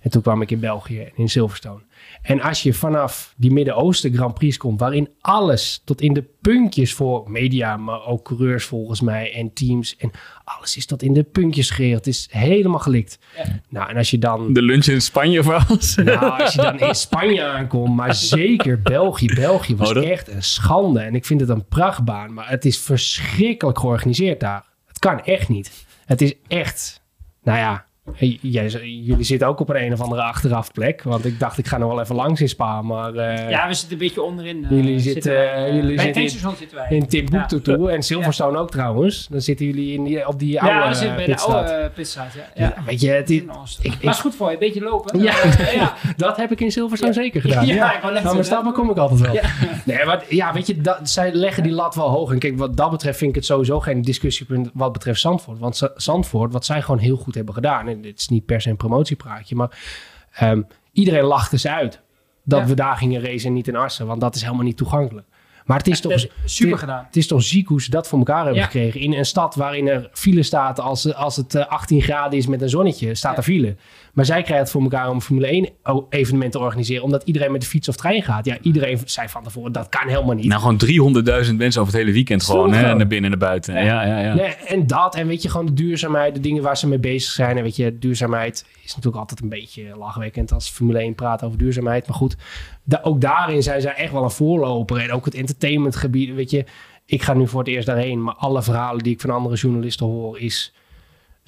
En toen kwam ik in België en in Silverstone. En als je vanaf die Midden-Oosten Grand Prix komt, waarin alles tot in de puntjes voor media, maar ook coureurs volgens mij en teams en alles is tot in de puntjes geregeld. Het is helemaal gelikt. Ja. Nou, en als je dan De lunch in Spanje of alles? nou, als je dan in Spanje aankomt, maar zeker België. België was Oh, echt een schande. En ik vind het een prachtbaan, maar het is verschrikkelijk georganiseerd daar. Het kan echt niet. Het is echt, nou ja, jij, jullie zitten ook op een, een of andere achteraf plek. Want ik dacht, ik ga nog wel even langs in Spa, maar eh, ja, we zitten een beetje onderin. eh, Jullie zitten, wij, eh, jullie bij zitten tankstation zitten wij. in Timbuktu toe. En Silverstone ook trouwens. Dan zitten jullie in die, op die oude ja, we zitten bij de oude pitstraat. Ja. Weet je, het is, Ik, ik- maar is goed voor je, een beetje lopen. Ja. Dat heb ik in Silverstone zeker gedaan. Ja, ik wou Nou, Stappen kom ik altijd wel. Ja. Nee, maar ja, weet je, dat, zij leggen die lat wel hoog. En kijk, wat dat betreft vind ik het sowieso geen discussiepunt wat betreft Zandvoort. Want Zandvoort, wat zij gewoon heel goed hebben gedaan. En dit is niet per se een promotiepraatje, maar ehm, iedereen lachte ze uit. Dat Ja. we daar gingen racen en niet in Assen. Want dat is helemaal niet toegankelijk. Maar het is toch, is super het- gedaan. het is toch ziek hoe ze dat voor elkaar hebben Ja. gekregen. In een stad waarin er file staat als, als het eh, 18 graden is met een zonnetje, staat Ja. er file. Maar zij krijgen het voor elkaar om Formule 1 o- evenement te organiseren, omdat iedereen met de fiets of trein gaat. Ja, iedereen zei van tevoren, dat kan helemaal niet. Nou, gewoon 300.000 mensen over het hele weekend gewoon. Hè? Naar binnen en naar buiten. Ja, ja, ja. Nee, en dat, en weet je, gewoon de duurzaamheid, de dingen waar ze mee bezig zijn. En weet je, duurzaamheid is natuurlijk altijd een beetje lachwekkend als Formule 1 praat over duurzaamheid. Maar goed, ook daarin zijn zij echt wel een voorloper. En ook het entertainmentgebied, weet je. Ik ga nu voor het eerst daarheen, maar alle verhalen die ik van andere journalisten hoor is...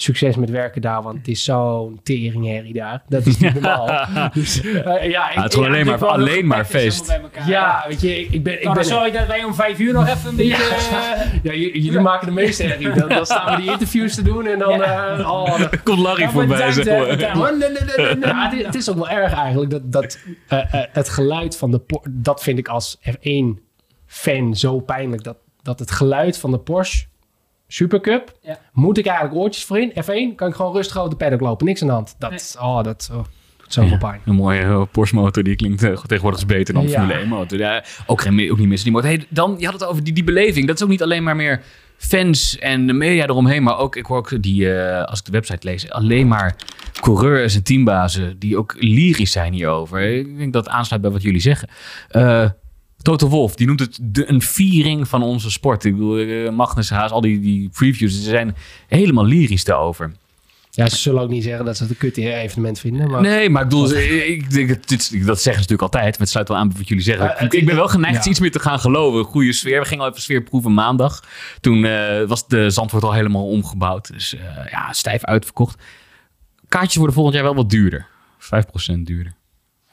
Succes met werken daar, want het is zo'n teringherrie daar. Dat is niet normaal. Dus, eh, ja, ik, Ja, het is gewoon ja, alleen maar, alleen maar feest. helemaal bij elkaar. Ja, weet je, ik, ik ben... Ik ben zorg ik dat wij om vijf uur nog even een beetje... eh, ja, j- jullie maken de meeste herrie. Dan, dan staan we die interviews te doen en dan... eh, oh, dan- Komt Larry Ja, voorbij, zeg maar. Ja, het, is, het is ook wel erg eigenlijk dat, dat eh, eh, het geluid van de dat vind ik als F1 fan zo pijnlijk dat, dat het geluid van de Porsche Supercup Ja. moet ik eigenlijk oortjes voor in F1 kan ik gewoon rustig over de paddock lopen niks aan de hand dat oh dat oh, doet zoveel pijn Een mooie eh, Porsche motor, die klinkt eh, tegenwoordig beter dan de Ja. Formule 1 motor. Ja, ook, geen, ook niet missen die motor. Hey, dan, je had het over die, die beleving. Dat is ook niet alleen maar meer fans en de media eromheen. Maar ook, ik hoor ook die, eh, als ik de website lees, alleen maar coureurs en teambazen die ook lyrisch zijn hierover. Ik denk dat het aansluit bij wat jullie zeggen. Eh Toto Wolf, die noemt het de, een viering van onze sport. Ik bedoel, eh, Magnus Haas, al die, die previews, ze zijn helemaal lyrisch daarover. ja ze zullen ook niet zeggen dat ze het een kut evenement vinden maar Nee, maar ik bedoel, ik denk, dat, dit, dat zeggen ze natuurlijk altijd. Maar het sluit wel aan bij wat jullie zeggen. Het- ik ben wel geneigd ja. iets meer te gaan geloven. Goede sfeer. We gingen al even sfeer proeven maandag. Toen eh, was de Zandvoort al helemaal omgebouwd. Dus eh, ja, stijf uitverkocht. Kaartjes worden volgend jaar wel wat duurder. 5% duurder.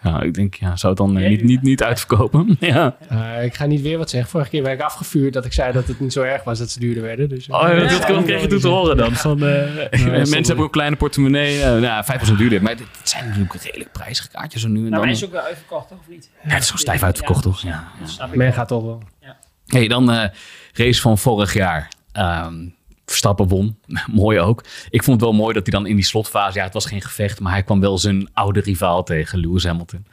Ja, ik denk, ja, zou het dan eh, niet, niet, niet uitverkopen? ja. Eh, ik ga niet weer wat zeggen vorige keer werd ik afgevuurd dat ik zei dat het niet zo erg was dat ze duurder werden dus, Oh, ja, Ja, dat ja, kreeg je toen te horen dan. Van, eh, mensen hebben ook een kleine portemonnee. eh, nou, 5% duurder. Maar het zijn natuurlijk redelijk prijzige kaartjes zo nu en Nou, dan. maar is ook wel uitverkocht, toch? Of niet? Ja, het is gewoon stijf uitverkocht, toch? Ja, men gaat toch wel Hey, dan eh race van vorig jaar. Ehm, Verstappen won. mooi ook. Ik vond het wel mooi dat hij dan in die slotfase... Ja, het was geen gevecht, maar hij kwam wel zijn oude rivaal tegen, Lewis Hamilton.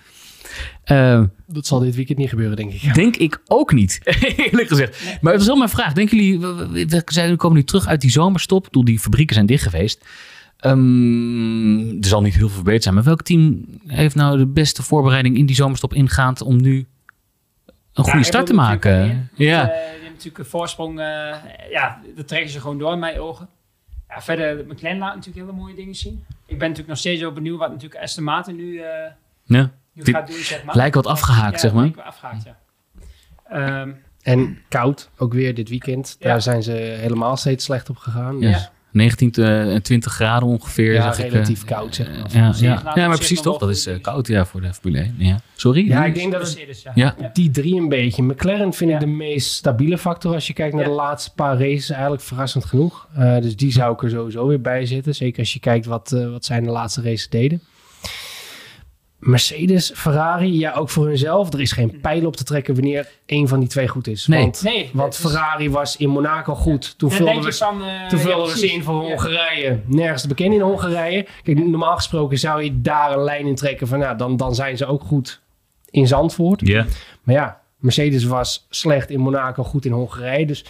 Eh, dat zal dit weekend niet gebeuren denk ik Denk ik ook niet, eerlijk gezegd. Maar het is wel mijn vraag. Denken jullie, we, we- we zijn, we komen nu terug uit die zomerstop. Ik bedoel, die fabrieken zijn dicht geweest. Ehm, er zal niet heel veel verbeterd zijn. Maar welk team heeft nou de beste voorbereiding in die zomerstop ingaand... om nu een goede Ja, start te maken? Ja. Eh, natuurlijk een voorsprong. eh, ja, dat trekken ze gewoon door in mijn ogen. Ja, verder, McLaren laat natuurlijk hele mooie dingen zien. Ik ben natuurlijk nog steeds wel benieuwd wat natuurlijk Aston Martin nu, eh, ja. nu gaat doen, zeg maar. lijken wat afgehaakt, Ja, zeg maar. lijken wat afgehaakt, ja. Ehm, En koud, ook weer dit weekend. Ja. Daar zijn ze helemaal steeds slecht op gegaan. Ja. Dus 19 en 20 graden ongeveer. Ja, zeg ik, relatief eh, koud, zeg maar. Ja, ja. Nou, ja, maar precies toch? Dat is eh, koud ja, voor de Formule 1. Ja. Sorry? Ja, ik denk dat het ja. Die drie een beetje. McLaren vind ik de meest stabiele factor als je kijkt naar Ja. de laatste paar races. Eigenlijk verrassend genoeg. Eh, dus die zou ik er sowieso weer bij zitten. Zeker als je kijkt wat, eh, wat zij in de laatste races deden. Mercedes, Ferrari, ja ook voor hunzelf. Er is geen pijl op te trekken wanneer één van die twee goed is. Nee. Want, Nee, want dat is- Ferrari was in Monaco goed. Toen vulden we van... eh, Toen ja, vulden we ze in voor Ja. Hongarije. Nergens te bekennen in Hongarije. Kijk, normaal gesproken zou je daar een lijn in trekken van... Nou, dan, dan zijn ze ook goed in Zandvoort. Ja. Maar ja, Mercedes was slecht in Monaco, goed in Hongarije. Dus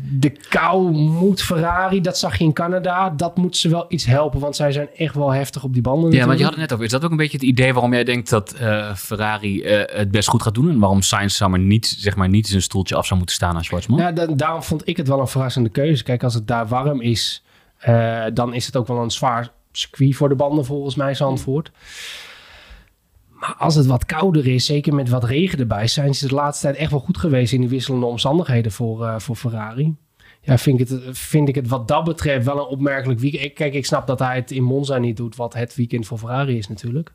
de kou moet Ferrari, dat zag je in Canada. Dat moet ze wel iets helpen, want zij zijn echt wel heftig op die banden Ja, want je had het net over. Is dat ook een beetje het idee waarom jij denkt dat eh, Ferrari eh, het best goed gaat doen? En waarom Sainz zou maar niet, zeg maar, niet zijn stoeltje af zou moeten staan aan Schwarzman? Ja, da- daarom vond ik het wel een verrassende keuze. Kijk, als het daar warm is, eh, dan is het ook wel een zwaar circuit voor de banden volgens mij, Zandvoort. Maar als het wat kouder is, zeker met wat regen erbij, zijn ze de laatste tijd echt wel goed geweest in die wisselende omstandigheden voor, eh, voor Ferrari. Ja, vind ik, het, vind ik het wat dat betreft wel een opmerkelijk weekend. Kijk, ik snap dat hij het in Monza niet doet, wat het weekend voor Ferrari is natuurlijk.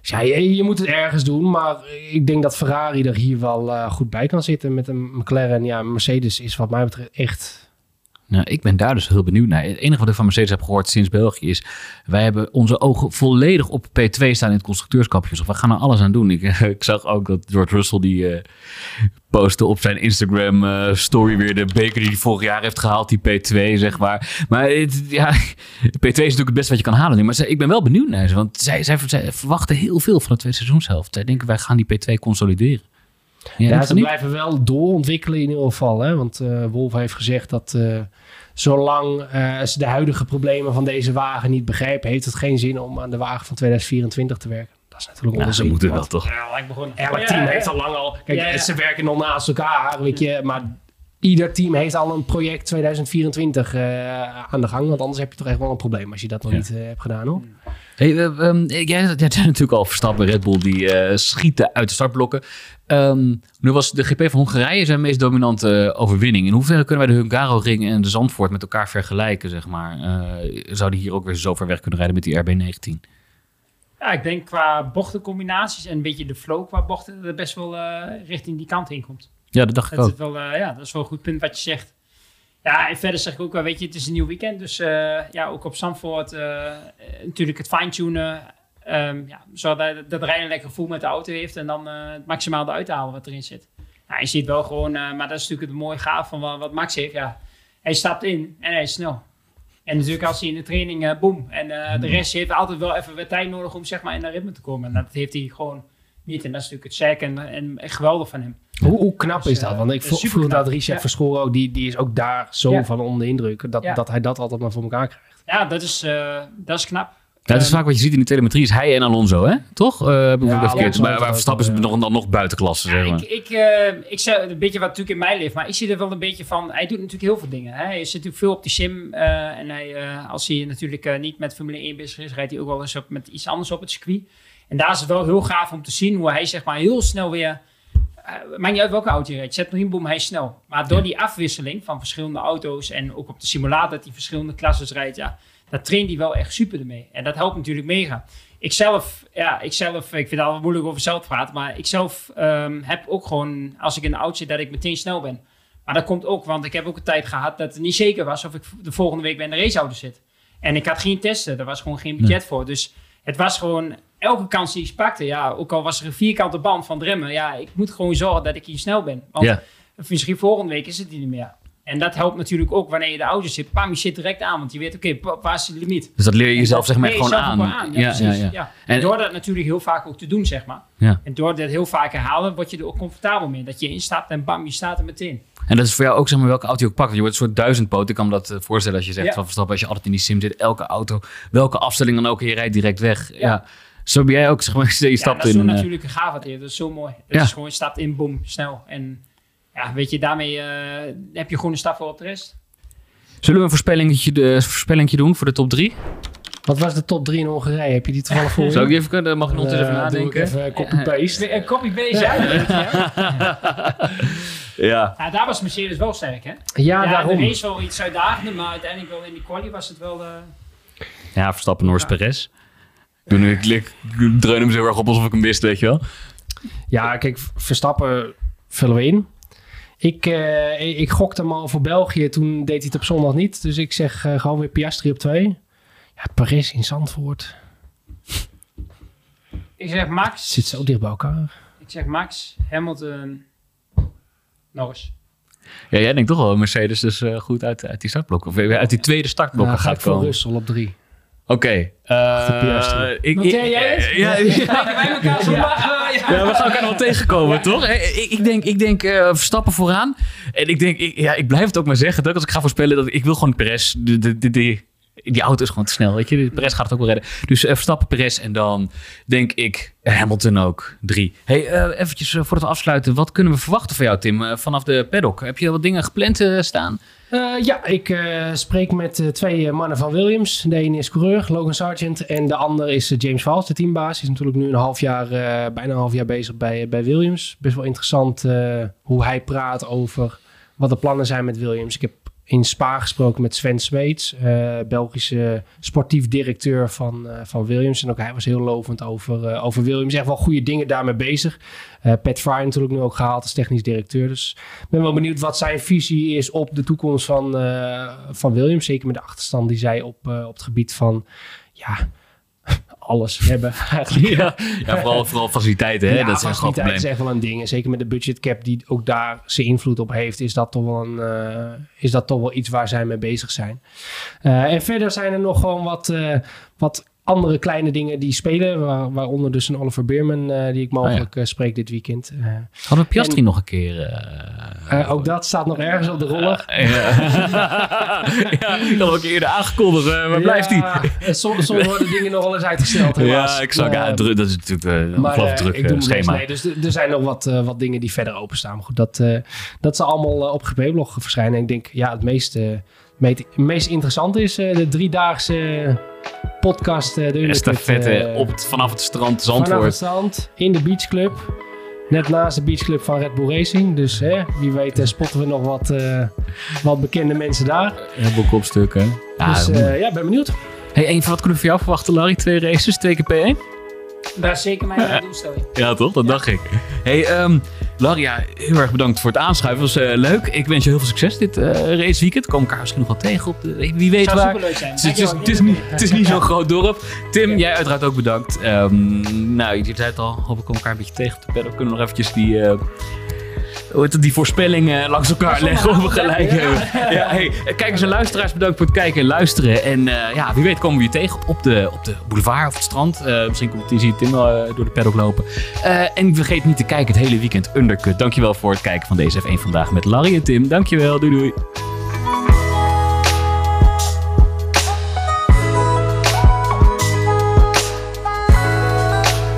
Dus ja, je, je moet het ergens doen, maar ik denk dat Ferrari er hier wel eh, goed bij kan zitten met een McLaren. Ja, Mercedes is wat mij betreft echt... Nou, ik ben daar dus heel benieuwd naar. Het enige wat ik van Mercedes heb gehoord sinds België is... wij hebben onze ogen volledig op P2 staan in het constructeurskampioenschap. We gaan er alles aan doen. Ik, ik zag ook dat George Russell die eh postte op zijn Instagram eh, story weer de beker die hij vorig jaar heeft gehaald, die P2 zeg maar. Maar het, ja, P2 is natuurlijk het beste wat je kan halen nu. Maar zij- ik ben wel benieuwd naar ze, want zij, zij, zij verwachten heel veel van de tweede seizoenshelft. Zij denken wij gaan die P2 consolideren. Ja, ze blijven wel doorontwikkelen in ieder geval. Hè? Want eh Wolf heeft gezegd dat zolang eh, ze de huidige problemen van deze wagen niet begrijpen, heeft het geen zin om aan de wagen van 2024 te werken. Dat is natuurlijk Ja, ze moeten wel toch. Ja, lijkt me gewoon. Elk Ja, team ja, heeft ja. al lang al... Kijk, Ja, ja. ze werken nog naast elkaar, weet je. Maar ieder team heeft al een project 2024 eh, aan de gang. Want anders heb je toch echt wel een probleem als je dat nog Ja. niet eh, hebt gedaan, hoor. Hey, eh, ehm, jij, jij natuurlijk al Verstappen, Red Bull, die eh, schieten uit de startblokken. Ehm, nu was de GP van Hongarije zijn meest dominante overwinning. In hoeverre kunnen wij de Hungaroring en de Zandvoort met elkaar vergelijken, zeg maar? Eh, zouden hier ook weer zo ver weg kunnen rijden met die RB19? Ja, ik denk qua bochtencombinaties en een beetje de flow qua bochten, dat het best wel eh, richting die kant in komt. Ja, dat dacht ik Dat is, ook. wel, eh, ja, dat is wel een goed punt wat je zegt. Ja, en verder zeg ik ook wel, weet je, het is een nieuw weekend. Dus eh, ja, ook op Zandvoort eh, eh, natuurlijk het fine-tunen. ehm, ja, zodat dat de rijder een lekker gevoel met de auto heeft. En dan het maximaal eruit halen wat erin zit. Ja, je ziet wel gewoon, maar dat is natuurlijk het mooie gaaf van wat, wat Max heeft. Ja, hij stapt in en hij is snel. En natuurlijk als hij in de training, eh boom. En de rest heeft altijd wel even wat tijd nodig om zeg maar in dat ritme te komen. En dat heeft hij gewoon niet. En dat is natuurlijk het sterk en, geweldig van hem. Hoe, hoe knap Dus, is dat? eh, Want ik voel dat Richard Ja. Verschoor ook, die, die is ook daar zo Ja. van onder de indruk. Dat, Ja. dat hij dat altijd maar voor elkaar krijgt. Ja, dat is, eh, dat is knap. Dat is Ehm, vaak wat je ziet in de telemetrie, is hij en Alonso, hè? Toch? Uh, heb ik Ja, Maar waar Verstappen is nog, dan nog buitenklasse, zeg Ja, maar. ik, ik, eh, ik zeg een beetje wat natuurlijk in mij leeft, maar ik zie er wel een beetje van. Hij doet natuurlijk heel veel dingen. Hè. Hij zit natuurlijk veel op die sim. eh, en hij, eh, als hij natuurlijk eh, niet met Formule 1 bezig is, rijdt hij ook wel eens op, met iets anders op het circuit. En daar is het wel heel gaaf om te zien hoe hij zeg maar heel snel weer. eh maakt niet uit welke auto je rijdt. Zet nog in boom, hij is snel. Maar door die afwisseling van verschillende auto's en ook op de simulator dat hij verschillende klasses rijdt, ja, dat traint hij wel echt super ermee. En dat helpt natuurlijk mega. Ik zelf, ja, ik zelf, ik vind het altijd moeilijk over zelf te praten, maar ik zelf ehm, heb ook gewoon, als ik in de auto zit, dat ik meteen snel ben. Maar dat komt ook, want ik heb ook een tijd gehad dat het niet zeker was of ik de volgende week bij een raceauto zit. En ik had geen testen, er was gewoon geen budget voor. Dus het was gewoon elke kans die ik pakte, ja, ook al was er een vierkante band van het remmen, ja, ik moet gewoon zorgen dat ik hier snel ben. Want Ja. misschien volgende week is het niet meer. En dat helpt natuurlijk ook wanneer je de auto zit. Pam, je zit direct aan, want je weet, oké, pa- waar is de limiet? Dus dat leer je jezelf zeg maar je gewoon aan. Ja, precies. Ja, En- En door dat natuurlijk heel vaak ook te doen, zeg maar. Ja. En door dat heel vaak herhalen, word je er ook comfortabel mee. Dat je instapt en bam, je staat er meteen. En dat is voor jou ook zeg maar welke auto je ook pakt. Je wordt een soort duizendpoot. Ik kan me dat eh, voorstellen als je zegt Ja. van Verstappen, als je altijd in die sim zit, elke auto, welke afstelling dan ook, je rijdt direct weg. Ja. Zo ben jij ook, zeg maar, je Ja, stapt dat is in. zo eh, natuurlijk een gaaf wat hij heeft. Dat is zo mooi. Dat Ja. is gewoon, je stapt in, boom, snel. En ja, weet je, daarmee eh, heb je gewoon een stap voor op de rest. Zullen we een voorspellingetje, de, voorspellingetje doen voor de top 3? Wat was de top 3 in Hongarije? Heb je die toevallig voor je? Zou ik even kunnen? Mag ik nog eens even Eh, doe ik nadenken? Even copy-paste. Een copy base, ja. weet je, hè? Ja. Ja, daar was Mercedes wel sterk, hè? Ja, Ja, daarom. de race wel iets uitdagender, maar uiteindelijk wel in die quali was het wel... eh, Ja, Verstappen, Norris, Perez. Ik, nu, ik, ik dreun hem zo heel erg op alsof ik hem wist, weet je wel. Ja, kijk, Verstappen vullen we in. Ik, eh, ik gokte hem al voor België, toen deed hij het op zondag niet. Dus ik zeg eh, gewoon weer Piastri op 2. Ja, Paris in Zandvoort. Ik zeg Max. Het zit zo dicht bij elkaar. Ik zeg Max, Hamilton, Norris. Ja, jij denkt toch wel Mercedes dus eh, goed uit, uit die startblokken, of uit die tweede startblokken Nou, ga ik gaat voor komen. Russell op 3. Oké. Eh ik, Noteer ik- jij het? ja, ja, Kijken wij elkaar zo lachen. Ja. Ja, we gaan elkaar nog wel tegenkomen, toch? Ik, ik denk, ik denk eh, Verstappen vooraan. En ik denk, ik, ja, ik blijf het ook maar zeggen. Dat als ik ga voorspellen, dat ik wil gewoon Perez. De, de, de, de- die auto is gewoon te snel, weet je. Perez gaat het ook wel redden. Dus eh, Verstappen, Perez en dan denk ik Hamilton ook. Drie. Hey, eh, eventjes voordat we afsluiten. Wat kunnen we verwachten van jou, Tim, eh, vanaf de paddock? Heb je wat dingen gepland staan? Eh, ja, ik eh, spreek met eh, twee mannen van Williams. De ene is coureur, Logan Sargent. En de ander is James Vals, de teambaas. Die is natuurlijk nu een half jaar, bijna een half jaar bezig bij, bij Williams. Best wel interessant hoe hij praat over wat de plannen zijn met Williams. Ik heb in Spa gesproken met Sven Smeets, eh, Belgische sportief directeur van, eh, van Williams. En ook hij was heel lovend over, eh, over Williams. Echt wel goede dingen daarmee bezig. Pat Fry natuurlijk nu ook gehaald als technisch directeur. Dus ik ben wel benieuwd wat zijn visie is op de toekomst van, van Williams. Zeker met de achterstand die zij op, op het gebied van ja, alles hebben. Ja, ja vooral, vooral faciliteiten, hè? Ja, dat probleem. is echt wel een ding. En zeker met de budgetcap die ook daar zijn invloed op heeft, is dat toch wel, een, eh, is dat toch wel iets waar zij mee bezig zijn. Eh, en verder zijn er nog gewoon wat, eh, wat andere kleine dingen die spelen. Waar, waaronder dus een Oliver Beerman eh, die ik mogelijk eh, spreek dit weekend. Eh, Hadden we Piastri nog een keer... ook dat staat nog ergens op de roller. ja, ja, ik had hem ook eerder aangekondigd. waar blijft hij? Ja, en soms, worden dingen nog wel eens uitgesteld helaas. Ja, ik zag. Ja, druk, dat is natuurlijk een ongelooflijk druk schema. Nee, dus er- zijn nog wat, wat dingen die verder openstaan. Maar goed, dat, dat zal allemaal op GP-blog verschijnen. En ik denk, ja, het meest, eh, meest, meest interessante is eh, de driedaagse podcast. eh de Estafette eh, op het, vanaf het strand Vanaf het Zandvoort. strand, in de beachclub. Net naast de beachclub van Red Bull Racing. Dus hè, wie weet spotten we nog wat, eh, wat bekende mensen daar. Heel kopstukken. Ja, dus eh, ja, ben benieuwd. hey, één, wat kunnen we van jou verwachten, Larry? Twee races, twee keer P1? Dat is zeker mijn doelstelling. Ja, toch? Dat dacht ik. Hey, ehm Larry, ja, heel erg bedankt voor het aanschuiven. Was eh, leuk. Ik wens je heel veel succes dit eh raceweekend. Komen elkaar misschien nog wel tegen op de... Wie weet zou waar. superleuk zijn. Het is, het, is, niet, het is niet zo'n groot dorp. Tim, jij uiteraard ook bedankt. Ehm, nou, je zei het al. Hoop ik elkaar een beetje tegen op de pedal. Kunnen we nog eventjes die... eh, het, die voorspellingen langs elkaar leggen of we gelijk hebben. Ja, hey, kijkers en luisteraars, bedankt voor het kijken en luisteren. En eh, ja, wie weet komen we je tegen op de, op de boulevard of het strand. Eh, misschien komt Tim wel eh, door de paddock lopen. Eh, en vergeet niet te kijken het hele weekend Undercut. Dankjewel voor het kijken van deze F1 Vandaag met Larry en Tim. Dankjewel, doei doei.